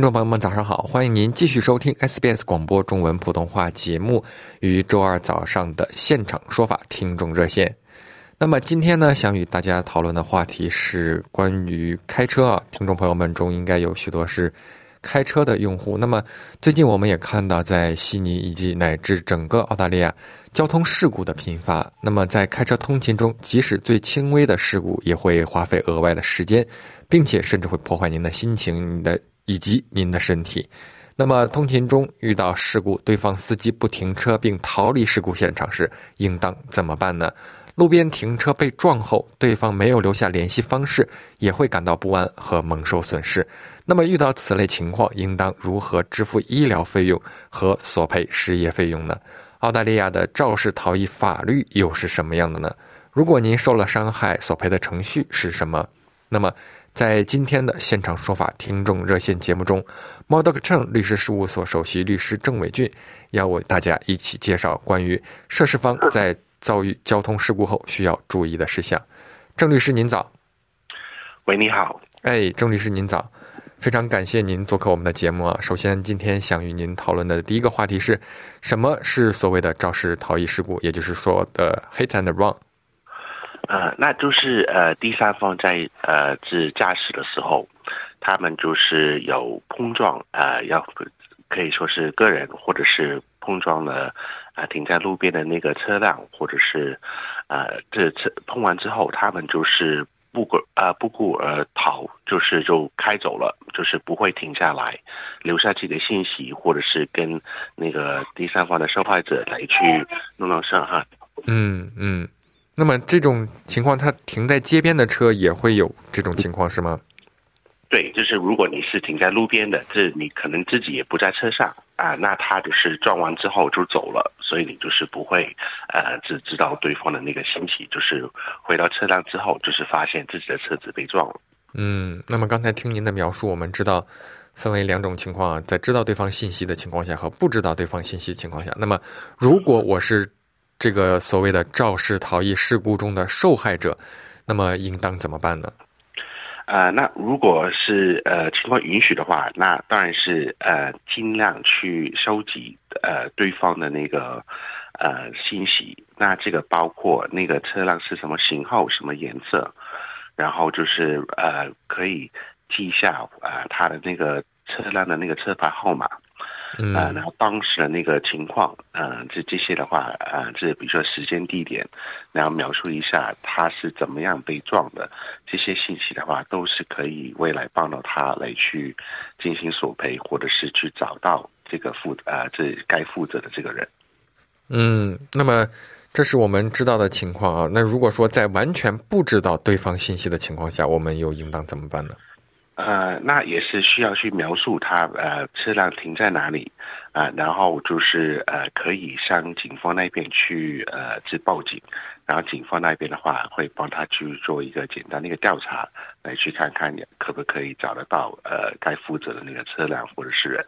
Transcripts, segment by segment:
听众朋友们，早上好！欢迎您继续收听 SBS 广播中文普通话节目于周二早上的现场说法听众热线。那么今天呢，想与大家讨论的话题是关于开车啊。听众朋友们中应该有许多是开车的用户。那么最近我们也看到，在悉尼以及乃至整个澳大利亚，交通事故的频发。那么在开车通勤中，即使最轻微的事故，也会花费额外的时间，并且甚至会破坏您的心情、你的。以及您的身体。那么，通勤中遇到事故，对方司机不停车并逃离事故现场时，应当怎么办呢？路边停车被撞后，对方没有留下联系方式，也会感到不安和蒙受损失。那么，遇到此类情况，应当如何支付医疗费用和索赔失业费用呢？澳大利亚的肇事逃逸法律又是什么样的呢？如果您受了伤害，索赔的程序是什么？那么？在今天的现场说法听众热线节目中，m o d o k Cheng 律师事务所首席律师郑伟俊要为大家一起介绍关于涉事方在遭遇交通事故后需要注意的事项。郑律师您早，喂，你好，哎，郑律师您早，非常感谢您做客我们的节目啊。首先，今天想与您讨论的第一个话题是什么是所谓的肇事逃逸事故，也就是说的 hit and run。呃，那就是呃，第三方在呃自驾驶的时候，他们就是有碰撞，呃，要可以说是个人或者是碰撞了啊停在路边的那个车辆，或者是呃这车碰完之后，他们就是不顾啊不顾而逃，就是就开走了，就是不会停下来留下自己的信息，或者是跟那个第三方的受害者来去弄弄伤害。嗯嗯。那么这种情况，它停在街边的车也会有这种情况是吗？对，就是如果你是停在路边的，这你可能自己也不在车上啊，那他就是撞完之后就走了，所以你就是不会呃只知道对方的那个信息，就是回到车辆之后，就是发现自己的车子被撞了。嗯，那么刚才听您的描述，我们知道分为两种情况，在知道对方信息的情况下和不知道对方信息情况下，那么如果我是。这个所谓的肇事逃逸事故中的受害者，那么应当怎么办呢？呃，那如果是呃情况允许的话，那当然是呃尽量去收集呃对方的那个呃信息。那这个包括那个车辆是什么型号、什么颜色，然后就是呃可以记下啊他的那个车辆的那个车牌号码。嗯，然后当时的那个情况，嗯，这这些的话，呃，这比如说时间、地点，然后描述一下他是怎么样被撞的，这些信息的话，都是可以未来帮到他来去进行索赔，或者是去找到这个负啊这该负责的这个人。嗯，那么这是我们知道的情况啊。那如果说在完全不知道对方信息的情况下，我们又应当怎么办呢？呃，那也是需要去描述他呃车辆停在哪里，啊，然后就是呃可以向警方那边去呃去报警，然后警方那边的话会帮他去做一个简单的一个调查，来去看看可不可以找得到呃该负责的那个车辆或者是人。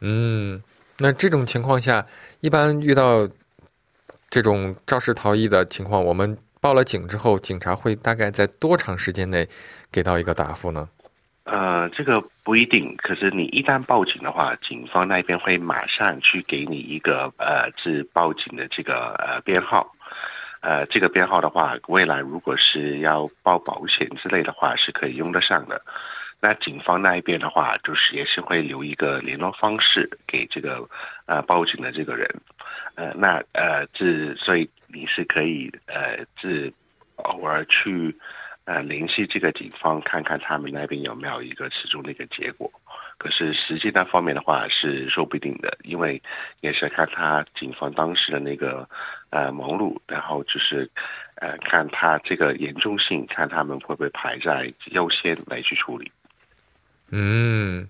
嗯，那这种情况下，一般遇到这种肇事逃逸的情况，我们报了警之后，警察会大概在多长时间内？给到一个答复呢？呃，这个不一定。可是你一旦报警的话，警方那边会马上去给你一个呃，是报警的这个呃编号。呃，这个编号的话，未来如果是要报保险之类的话，是可以用得上的。那警方那一边的话，就是也是会留一个联络方式给这个呃报警的这个人。呃，那呃，这所以你是可以呃，是偶尔去。呃，联系这个警方，看看他们那边有没有一个始终的一个结果。可是实际那方面的话是说不定的，因为也是看他警方当时的那个呃忙碌，然后就是呃看他这个严重性，看他们会不会排在优先来去处理。嗯，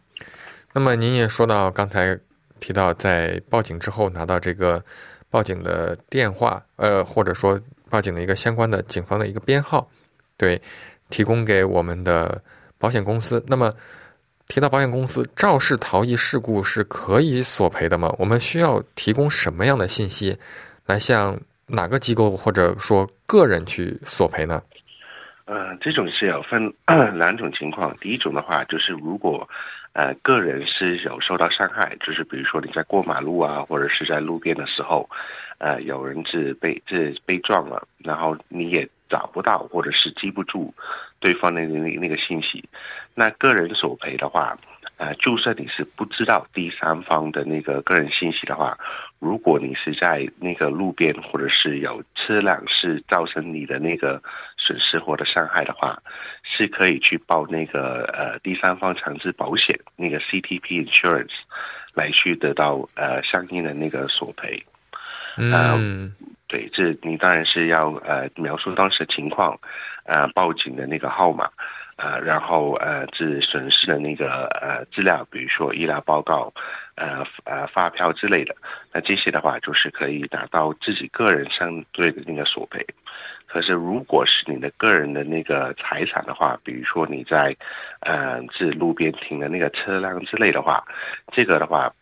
那么您也说到刚才提到在报警之后拿到这个报警的电话，呃，或者说报警的一个相关的警方的一个编号，对，提供给我们的保险公司。那么提到保险公司肇事逃逸事故是可以索赔的吗？我们需要提供什么样的信息来向哪个机构或者说个人去索赔呢？呃，这种是有分 两种情况。第一种的话，就是如果呃个人是有受到伤害，就是比如说你在过马路啊，或者是在路边的时候，呃，有人是被是被撞了，然后你也找不到或者是记不住对方的那那个信息，那个人索赔的话。呃，就算你是不知道第三方的那个个人信息的话，如果你是在那个路边或者是有车辆是造成你的那个损失或者伤害的话，是可以去报那个呃第三方强制保险那个 CTP Insurance 来去得到呃相应的那个索赔。嗯，对，这你当然是要呃描述当时情况，呃报警的那个号码。呃，然后呃，是损失的那个呃资料，比如说医疗报告，呃呃发票之类的。那这些的话，就是可以达到自己个人相对的那个索赔。可是，如果是你的个人的那个财产的话，比如说你在呃是路边停的那个车辆之类的话，这个的话。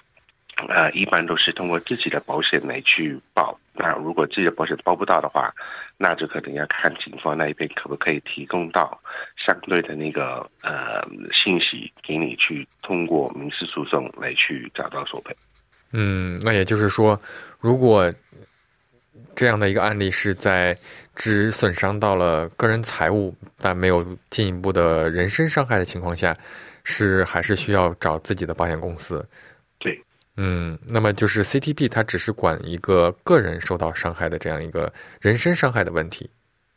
呃，一般都是通过自己的保险来去报。那如果自己的保险报不到的话，那就可能要看警方那一边可不可以提供到相对的那个呃信息给你去通过民事诉讼来去找到索赔。嗯，那也就是说，如果这样的一个案例是在只损伤到了个人财物，但没有进一步的人身伤害的情况下，是还是需要找自己的保险公司。对。嗯，那么就是 CTP，它只是管一个个人受到伤害的这样一个人身伤害的问题。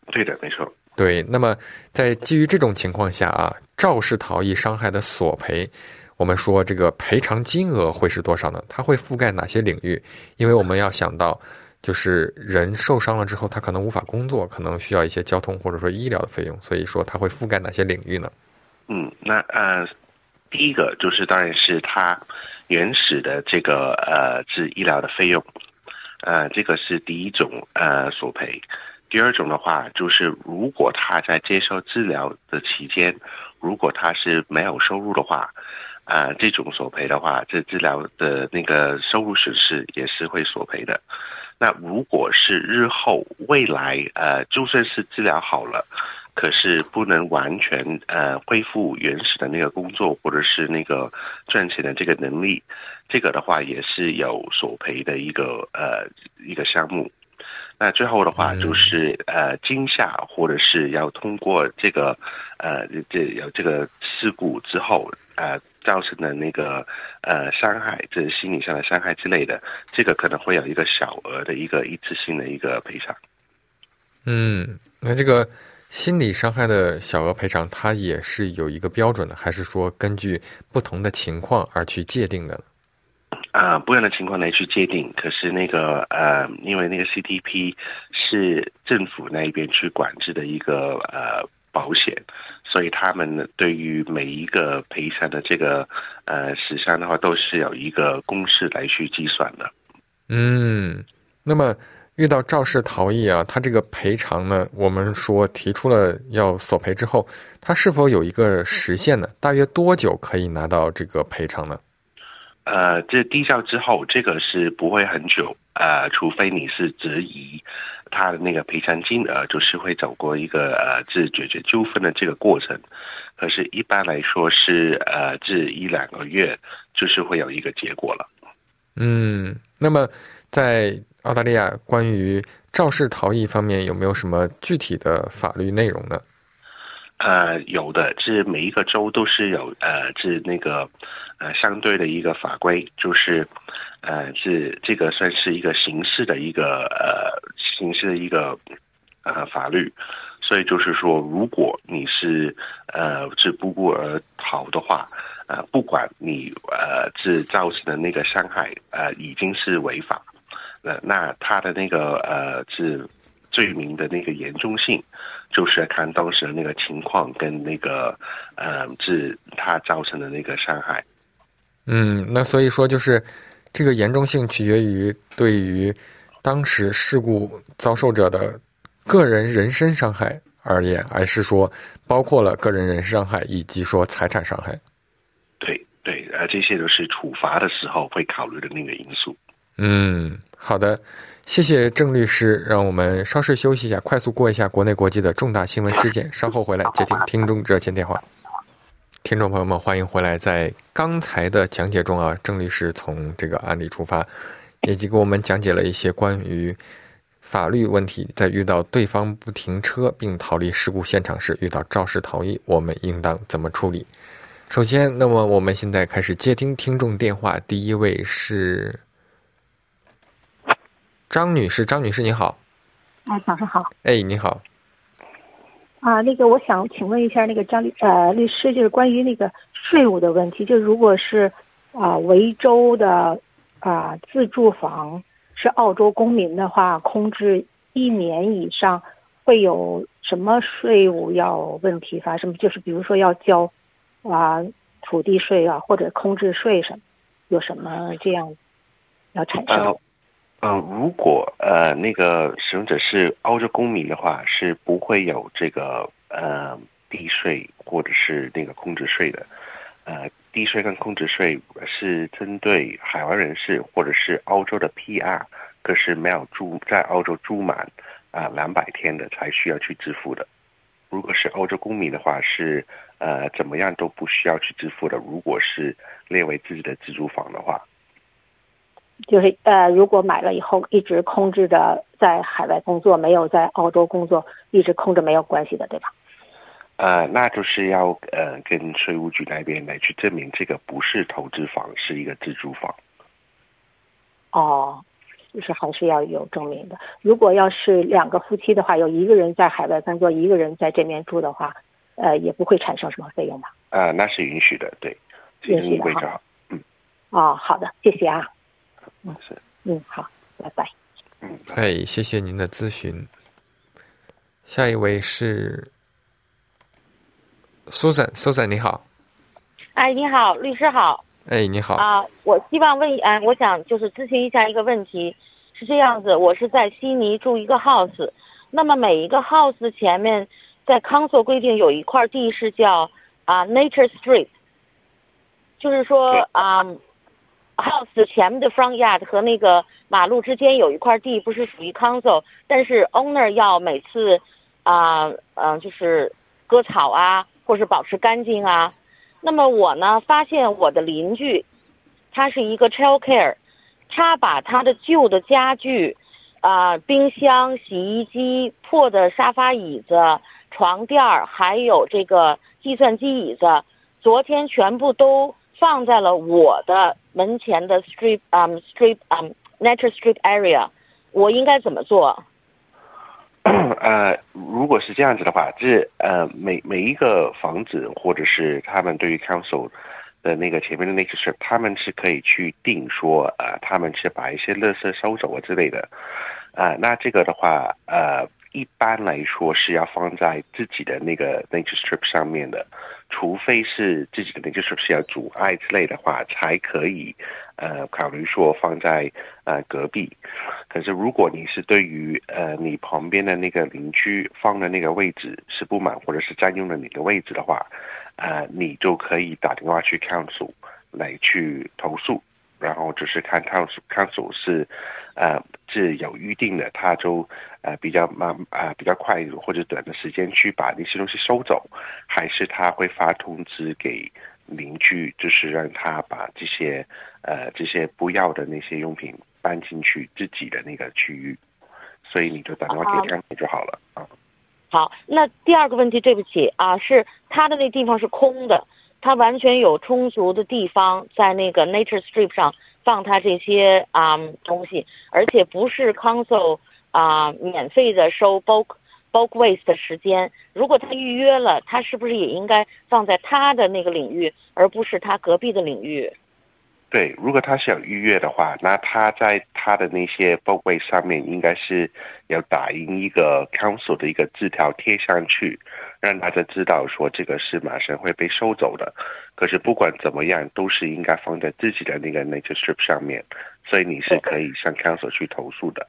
对的，没错。对，那么在基于这种情况下啊，肇事逃逸伤害的索赔，我们说这个赔偿金额会是多少呢？它会覆盖哪些领域？因为我们要想到，就是人受伤了之后，他可能无法工作，可能需要一些交通或者说医疗的费用，所以说它会覆盖哪些领域呢？嗯，那呃，第一个就是当然是他。原始的这个呃治医疗的费用，呃，这个是第一种呃索赔。第二种的话，就是如果他在接受治疗的期间，如果他是没有收入的话，啊，这种索赔的话，这治疗的那个收入损失也是会索赔的。那如果是日后未来呃，就算是治疗好了。可是不能完全呃恢复原始的那个工作或者是那个赚钱的这个能力，这个的话也是有索赔的一个呃一个项目。那最后的话就是呃惊吓或者是要通过这个呃这有这个事故之后呃造成的那个呃伤害，这是心理上的伤害之类的，这个可能会有一个小额的一个一次性的一个赔偿。嗯，那这个。心理伤害的小额赔偿，它也是有一个标准的，还是说根据不同的情况而去界定的？啊，不一样的情况来去界定。可是那个呃，因为那个 CTP 是政府那边去管制的一个呃保险，所以他们对于每一个赔偿的这个呃时伤的话，都是有一个公式来去计算的。嗯，那么。遇到肇事逃逸啊，他这个赔偿呢，我们说提出了要索赔之后，他是否有一个时限呢？大约多久可以拿到这个赔偿呢？呃，这递交之后，这个是不会很久，呃，除非你是质疑他的那个赔偿金额，就是会走过一个呃，这解决纠纷的这个过程。可是，一般来说是呃，这一两个月就是会有一个结果了。嗯，那么在。澳大利亚关于肇事逃逸方面有没有什么具体的法律内容呢？呃，有的，这每一个州都是有呃，这那个呃相对的一个法规，就是呃，这这个算是一个刑事的一个呃刑事的一个呃法律，所以就是说，如果你是呃是不顾而逃的话。呃，不管你呃是造成的那个伤害呃已经是违法，呃，那他的那个呃是罪名的那个严重性，就是看当时的那个情况跟那个呃是他造成的那个伤害。嗯，那所以说就是这个严重性取决于对于当时事故遭受者的个人人身伤害而言，还是说包括了个人人身伤害以及说财产伤害？对对，呃，这些都是处罚的时候会考虑的那个因素。嗯，好的，谢谢郑律师，让我们稍事休息一下，快速过一下国内国际的重大新闻事件，稍后回来接听听众热线电话。听众朋友们，欢迎回来。在刚才的讲解中啊，郑律师从这个案例出发，以及给我们讲解了一些关于法律问题，在遇到对方不停车并逃离事故现场时，遇到肇事逃逸，我们应当怎么处理？首先，那么我们现在开始接听听众电话。第一位是张女士，张女士你好。哎，早上好。哎，你好。啊，那个我想请问一下，那个张律呃律师，就是关于那个税务的问题，就如果是啊维州的啊自住房是澳洲公民的话，空置一年以上，会有什么税务要问题发生？就是比如说要交啊土地税啊，或者空置税什么，有什么这样要产生？嗯，如果呃那个使用者是澳洲公民的话，是不会有这个呃地税或者是那个空置税的。呃，地税跟空置税是针对海外人士或者是澳洲的 PR，可是没有住在澳洲住满啊两百天的才需要去支付的。如果是澳洲公民的话，是呃怎么样都不需要去支付的。如果是列为自己的自住房的话。就是呃，如果买了以后一直空置着在海外工作，没有在澳洲工作，一直空着没有关系的，对吧？呃，那就是要呃跟税务局那边来去证明这个不是投资房，是一个自住房。哦，就是还是要有证明的。如果要是两个夫妻的话，有一个人在海外工作，一个人在这边住的话，呃，也不会产生什么费用吧？呃，那是允许的，对，允许。嗯。哦，好的，谢谢啊。嗯是，嗯好，拜拜。嗯，哎，谢谢您的咨询。下一位是 Susan，Susan 你好。哎，你好，律师好。哎，你好。啊，我希望问，哎，我想就是咨询一下一个问题，是这样子，我是在悉尼住一个 house，那么每一个 house 前面在 council 规定有一块地是叫啊 nature street，就是说啊。House 前面的 front yard 和那个马路之间有一块地，不是属于 council，但是 owner 要每次啊，嗯，就是割草啊，或是保持干净啊。那么我呢，发现我的邻居，他是一个 child care，他把他的旧的家具，啊，冰箱、洗衣机、破的沙发椅子、床垫儿，还有这个计算机椅子，昨天全部都放在了我的。门前的 street 啊，street 啊，nature street area，我应该怎么做？呃，如果是这样子的话，就是呃，每每一个房子或者是他们对于 council 的那个前面的那个 street，他们是可以去定说，呃，他们是把一些垃圾收走啊之类的，啊，那这个的话，呃，一般来说是要放在自己的那个 nature strip 上面的。除非是自己的就是不是要阻碍之类的话，才可以，呃，考虑说放在呃隔壁。可是如果你是对于呃你旁边的那个邻居放的那个位置是不满，或者是占用了你的位置的话，呃，你就可以打电话去 council 来去投诉。然后就是看 council council 是，呃，是有预定的，他就呃比较慢啊比较快或者短的时间去把那些东西收走，还是他会发通知给邻居，就是让他把这些呃这些不要的那些用品搬进去自己的那个区域，所以你就打电话给 council 就好了啊。好，那第二个问题，对不起啊，是他的那地方是空的。它完全有充足的地方在那个 Nature Strip 上放它这些啊东西，而且不是 Council 啊免费的收包 bulk waste 的时间。如果他预约了，他是不是也应该放在他的那个领域，而不是他隔壁的领域？对，如果他想预约的话，那他在他的那些 bulk waste 上面应该是要打印一个 council 的一个字条贴上去，让大家知道说这个是马上会被收走的。可是不管怎么样，都是应该放在自己的那个 nature strip 上面，所以你是可以向 council 去投诉的。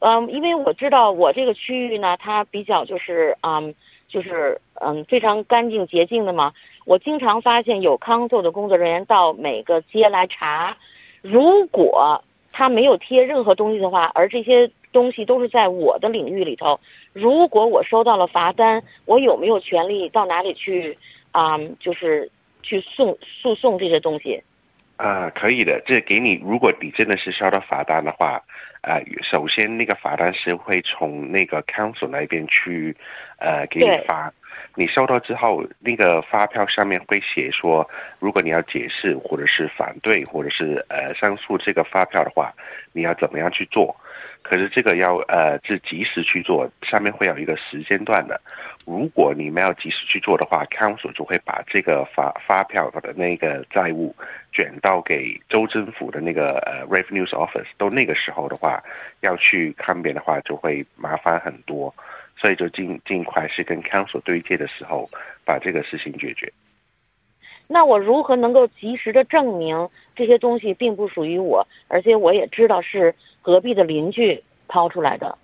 嗯，因为我知道我这个区域呢，它比较就是嗯，就是嗯非常干净洁净的嘛。我经常发现有康做的工作人员到每个街来查，如果他没有贴任何东西的话，而这些东西都是在我的领域里头，如果我收到了罚单，我有没有权利到哪里去啊？就是去送诉讼这些东西？啊，可以的。这给你，如果你真的是收到罚单的话，啊，首先那个罚单是会从那个 council 那边去，呃，给你发。你收到之后，那个发票上面会写说，如果你要解释或者是反对或者是呃上诉这个发票的话，你要怎么样去做？可是这个要呃是及时去做，上面会有一个时间段的。如果你没有及时去做的话仓鼠就会把这个发发票的那个债务卷到给州政府的那个呃 revenues office。到那个时候的话，要去抗辩的话，就会麻烦很多。所以就尽尽快是跟 council 对接的时候，把这个事情解决。那我如何能够及时的证明这些东西并不属于我，而且我也知道是隔壁的邻居抛出来的？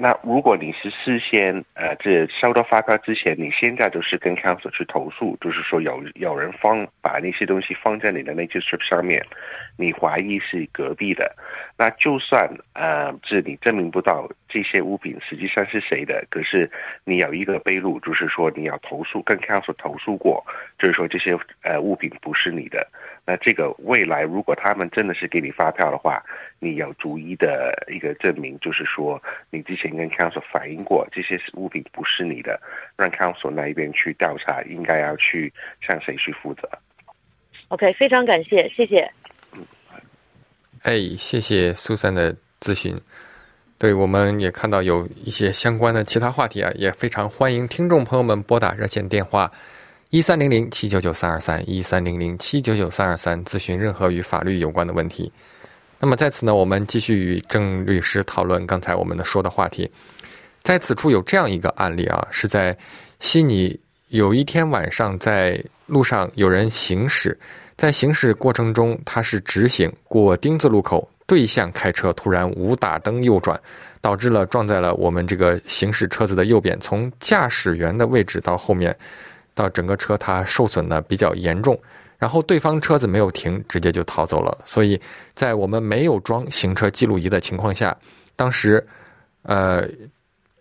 那如果你是事先呃，这收到发票之前，你现在就是跟 council 去投诉，就是说有有人放把那些东西放在你的那些 strip 上面，你怀疑是隔壁的，那就算呃，这你证明不到这些物品实际上是谁的，可是你有一个备录，就是说你要投诉跟 council 投诉过，就是说这些呃物品不是你的。那这个未来如果他们真的是给你发票的话，你有逐一的一个证明，就是说你之前跟 council 反映过这些物品不是你的，让 council 那一边去调查，应该要去向谁去负责？OK，非常感谢，谢谢。嗯，哎，谢谢苏珊的咨询。对，我们也看到有一些相关的其他话题啊，也非常欢迎听众朋友们拨打热线电话。一三零零七九九三二三一三零零七九九三二三咨询任何与法律有关的问题。那么在此呢，我们继续与郑律师讨论刚才我们的说的话题。在此处有这样一个案例啊，是在悉尼有一天晚上在路上有人行驶，在行驶过程中他是直行过丁字路口，对向开车突然无打灯右转，导致了撞在了我们这个行驶车子的右边，从驾驶员的位置到后面。到整个车它受损的比较严重，然后对方车子没有停，直接就逃走了。所以在我们没有装行车记录仪的情况下，当时，呃，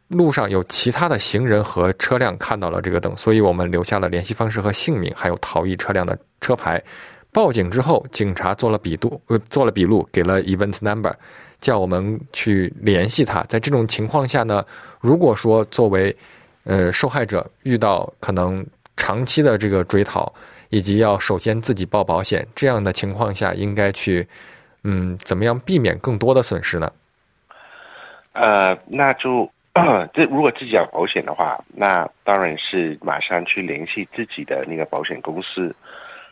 路上有其他的行人和车辆看到了这个灯，所以我们留下了联系方式和姓名，还有逃逸车辆的车牌。报警之后，警察做了笔录，呃，做了笔录，给了 event number，叫我们去联系他。在这种情况下呢，如果说作为呃受害者遇到可能。长期的这个追讨，以及要首先自己报保险，这样的情况下，应该去，嗯，怎么样避免更多的损失呢？呃，那就这如果自己要保险的话，那当然是马上去联系自己的那个保险公司，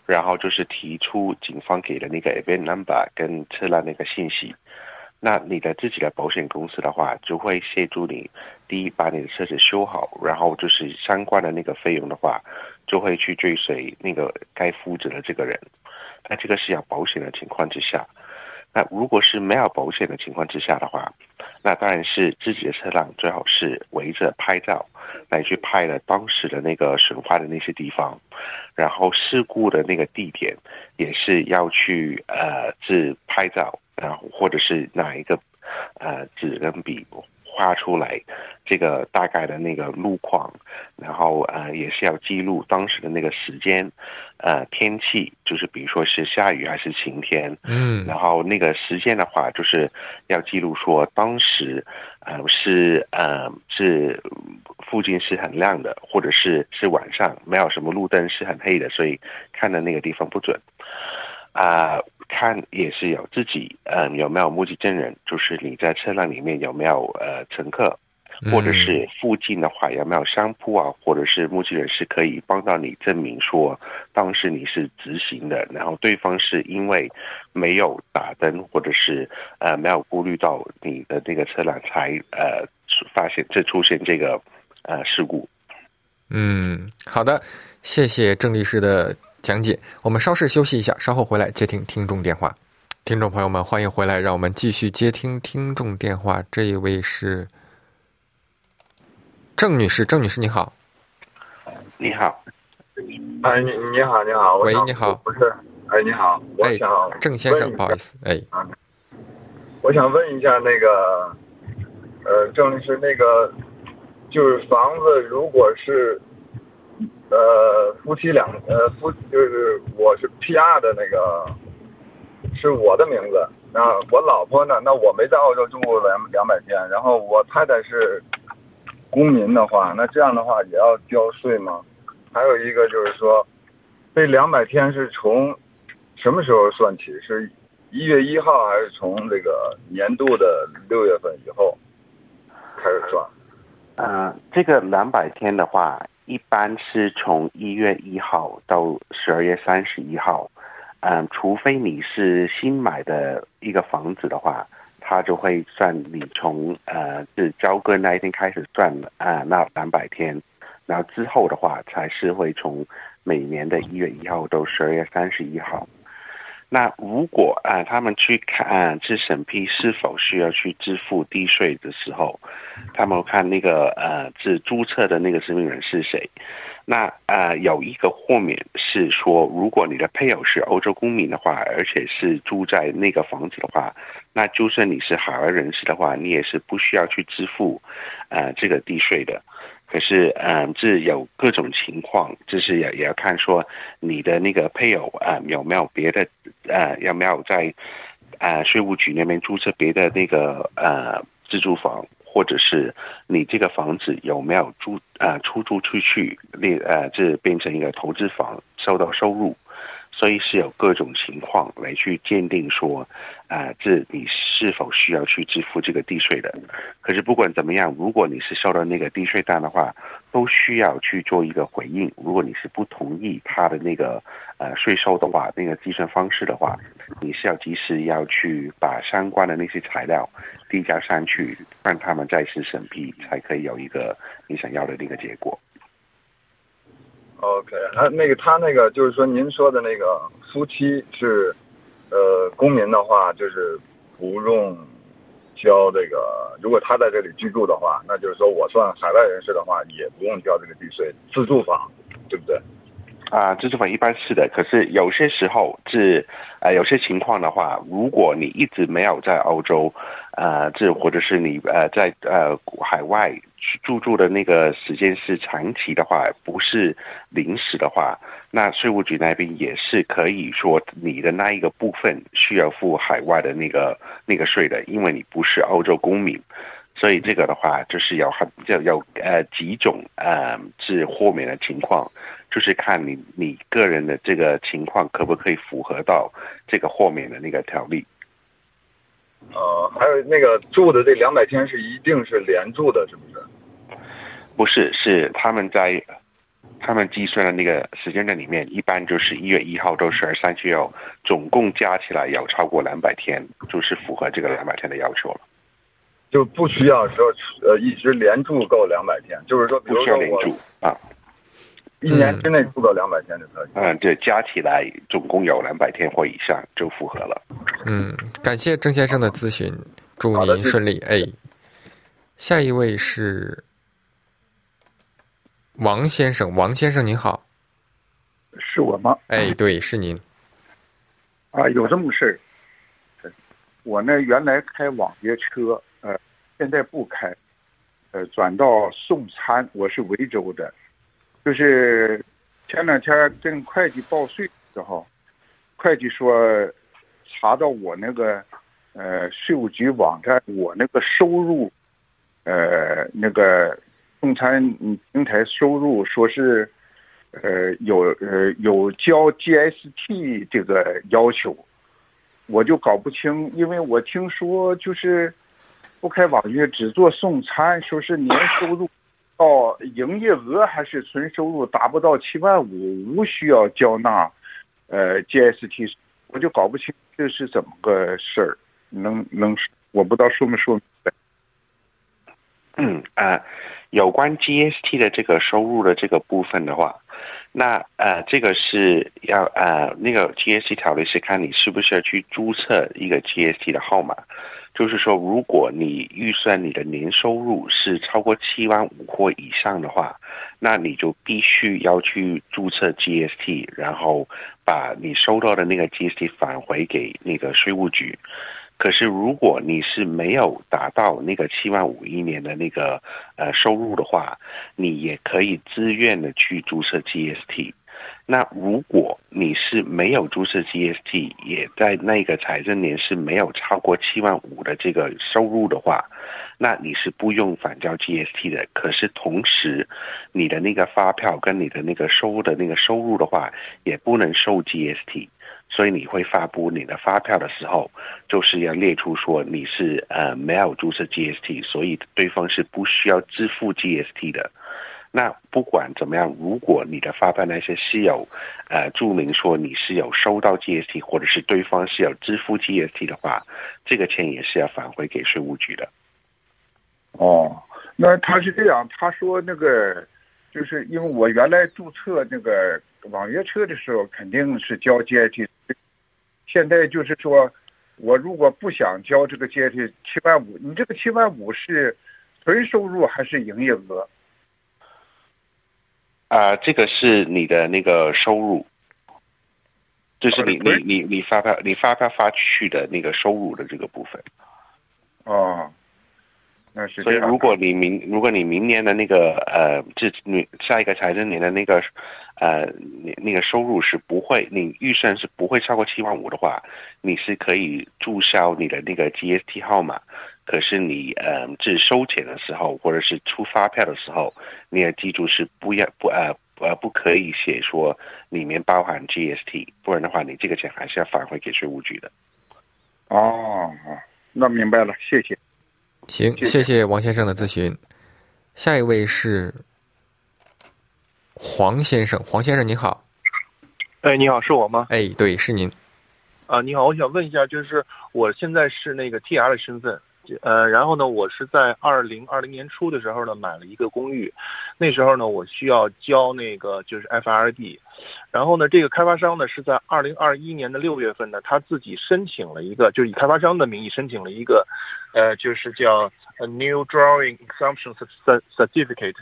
然后就是提出警方给的那个 event number 跟车辆那个信息。那你的自己的保险公司的话，就会协助你，第一把你的车子修好，然后就是相关的那个费用的话，就会去追随那个该负责的这个人。那这个是要保险的情况之下，那如果是没有保险的情况之下的话，那当然是自己的车辆最好是围着拍照，来去拍了当时的那个损坏的那些地方，然后事故的那个地点也是要去呃自拍照。然后或者是拿一个，呃，纸跟笔画出来，这个大概的那个路况，然后呃也是要记录当时的那个时间，呃天气，就是比如说是下雨还是晴天，嗯，然后那个时间的话，就是要记录说当时，呃是呃是附近是很亮的，或者是是晚上没有什么路灯是很黑的，所以看的那个地方不准，啊。看也是有自己，嗯，有没有目击证人？就是你在车辆里面有没有呃乘客？或者是附近的话有没有商铺啊，或者是目击人是可以帮到你证明说当时你是直行的，然后对方是因为没有打灯或者是呃没有顾虑到你的这个车辆才呃发现这出现这个呃事故。嗯，好的，谢谢郑律师的讲解。我们稍事休息一下，稍后回来接听听众电话。听众朋友们，欢迎回来，让我们继续接听听众电话。这一位是郑女士，郑女士你好，你好，哎，你你好，你好，喂，你好，不是，哎，你好，我想郑先生，不好意思，哎，我想问一下那个，呃，郑律师，那个就是房子，如果是呃夫妻两呃夫，就是我是 PR 的那个。是我的名字，那我老婆呢？那我没在澳洲住过两两百天，然后我太太是公民的话，那这样的话也要交税吗？还有一个就是说，这两百天是从什么时候算起？是一月一号，还是从这个年度的六月份以后开始算？呃，这个两百天的话，一般是从一月一号到十二月三十一号。嗯，除非你是新买的一个房子的话，他就会算你从呃是交割那一天开始算啊，那两百天，然后之后的话才是会从每年的一月一号到十二月三十一号。那如果啊他们去看去审批是否需要去支付地税的时候，他们看那个呃是注册的那个实名人是谁。那呃，有一个豁免是说，如果你的配偶是欧洲公民的话，而且是住在那个房子的话，那就算你是海外人士的话，你也是不需要去支付，呃，这个地税的。可是，嗯，这有各种情况，就是也也要看说你的那个配偶啊有没有别的，呃，有没有在，啊，税务局那边注册别的那个呃自住房。或者是你这个房子有没有租啊出租出去，那呃这变成一个投资房收到收入，所以是有各种情况来去鉴定说，啊这你是否需要去支付这个地税的。可是不管怎么样，如果你是收到那个地税单的话，都需要去做一个回应。如果你是不同意他的那个呃税收的话，那个计算方式的话，你是要及时要去把相关的那些材料。递交上去，让他们再次审批，才可以有一个你想要的那个结果。OK，那那个他那个就是说，您说的那个夫妻是呃公民的话，就是不用交这个。如果他在这里居住的话，那就是说我算海外人士的话，也不用交这个地税。自住房，对不对？啊，自住房一般是的，可是有些时候是呃有些情况的话，如果你一直没有在欧洲。呃，这或者是你呃在呃海外住住的那个时间是长期的话，不是临时的话，那税务局那边也是可以说你的那一个部分需要付海外的那个那个税的，因为你不是欧洲公民，所以这个的话就是有很就有呃几种呃是豁免的情况，就是看你你个人的这个情况可不可以符合到这个豁免的那个条例。呃，还有那个住的这两百天是一定是连住的，是不是？不是，是他们在他们计算的那个时间段里面，一般就是一月一号到十二三十号，总共加起来要超过两百天，就是符合这个两百天的要求了。就不需要说呃一直连住够两百天，就是说，比如说连住啊。一年之内住到两百天就可以。嗯，这，加起来总共有两百天或以上就符合了。嗯，感谢郑先生的咨询，祝您顺利。哎，下一位是王先生，王先生您好，是我吗？哎，对，是您。啊，有这么个事儿。我呢，原来开网约车，呃，现在不开，呃，转到送餐，我是维州的。就是前两天跟会计报税的时候，会计说查到我那个呃税务局网站，我那个收入，呃那个送餐平台收入，说是呃有呃有交 GST 这个要求，我就搞不清，因为我听说就是不开网约，只做送餐，说是年收入到营业额还是纯收入达不到七万五，无需要交纳呃 GST，我就搞不清这是怎么个事儿，能能我不知道说没说明白。嗯啊，有关 GST 的这个收入的这个部分的话，那呃，这个是要呃，那个 GST 条例是看你是不是要去注册一个 GST 的号码。就是说，如果你预算你的年收入是超过七万五或以上的话，那你就必须要去注册 GST，然后把你收到的那个 GST 返回给那个税务局。可是，如果你是没有达到那个七万五一年的那个呃收入的话，你也可以自愿的去注册 GST。那如果你是没有注册 GST，也在那个财政年是没有超过七万五的这个收入的话，那你是不用返交 GST 的。可是同时，你的那个发票跟你的那个收入的那个收入的话，也不能收 GST。所以你会发布你的发票的时候，就是要列出说你是呃没有注册 GST，所以对方是不需要支付 GST 的。那不管怎么样，如果你的发票那些是有呃注明说你是有收到 GST，或者是对方是有支付 GST 的话，这个钱也是要返回给税务局的。哦，那他是这样，他说那个就是因为我原来注册那个网约车的时候肯定是交 GST。现在就是说，我如果不想交这个 GST 七万五，你这个七万五是纯收入还是营业额？啊，这个是你的那个收入，就是你你你你发票你发票发去的那个收入的这个部分。哦，那是。所以如果你明如果你明年的那个呃，这你下一个财政年的那个。呃，你那个收入是不会，你预算是不会超过七万五的话，你是可以注销你的那个 GST 号码。可是你呃，是收钱的时候或者是出发票的时候，你要记住是不要不呃呃不可以写说里面包含 GST，不然的话你这个钱还是要返回给税务局的。哦，那明白了，谢谢。行，谢谢王先生的咨询。下一位是。黄先生，黄先生您好。哎，你好，是我吗？哎，对，是您。啊，你好，我想问一下，就是我现在是那个 T R 的身份，呃，然后呢，我是在二零二零年初的时候呢买了一个公寓，那时候呢我需要交那个就是 F R D，然后呢这个开发商呢是在二零二一年的六月份呢他自己申请了一个，就是以开发商的名义申请了一个，呃，就是叫 A New Drawing Exemption Certificate。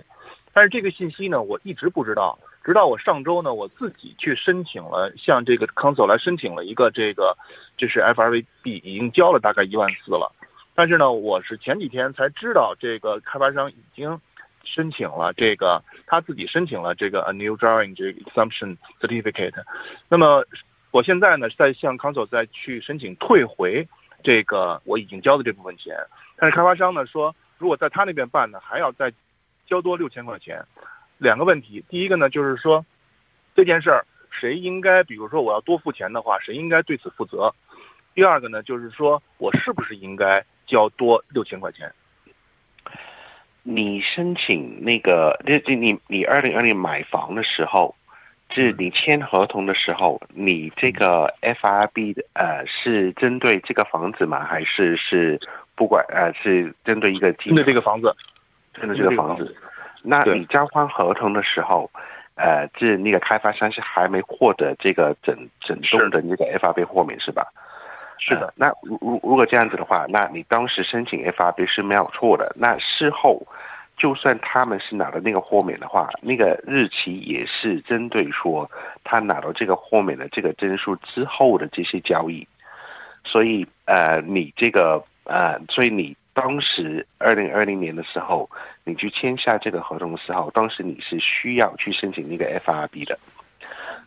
但是这个信息呢，我一直不知道，直到我上周呢，我自己去申请了，向这个 council 来申请了一个这个，就是 FRVB 已经交了大概一万四了。但是呢，我是前几天才知道，这个开发商已经申请了这个，他自己申请了这个 a new drawing 这个 exemption certificate。那么我现在呢，在向 council 再去申请退回这个我已经交的这部分钱。但是开发商呢说，如果在他那边办呢，还要再。交多六千块钱，两个问题。第一个呢，就是说这件事儿谁应该，比如说我要多付钱的话，谁应该对此负责？第二个呢，就是说我是不是应该交多六千块钱？你申请那个，这这你你二零二零买房的时候，是你签合同的时候，你这个 FRB 的呃是针对这个房子吗？还是是不管呃是针对一个针对这个房子？针对这个房子，那你交换合同的时候，呃，这那个开发商是还没获得这个整整栋的那个 FRB 豁免是吧？是是的。那如如如果这样子的话，那你当时申请 FRB 是没有错的。那事后，就算他们是拿到那个豁免的话，那个日期也是针对说他拿到这个豁免的这个证书之后的这些交易。所以，呃，你这个呃，所以你。当时二零二零年的时候，你去签下这个合同的时候，当时你是需要去申请那个 FRB 的。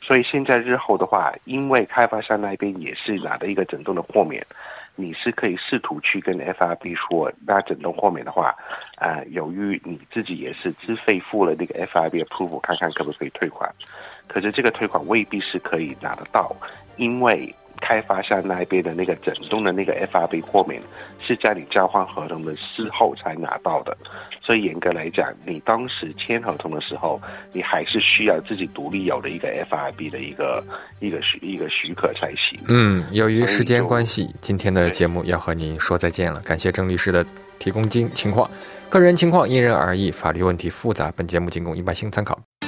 所以现在日后的话，因为开发商那边也是拿的一个整栋的豁免，你是可以试图去跟 FRB 说，那整栋豁免的话，啊，由于你自己也是自费付了那个 FRB approve，看看可不可以退款。可是这个退款未必是可以拿得到，因为。开发商那一边的那个整栋的那个 FRB 豁免是在你交换合同的事后才拿到的，所以严格来讲，你当时签合同的时候，你还是需要自己独立有的一个 FRB 的一个一个许一个许可才行。嗯，由于时间关系，今天的节目要和您说再见了。感谢郑律师的提供经情况，个人情况因人而异，法律问题复杂，本节目仅供一般性参考。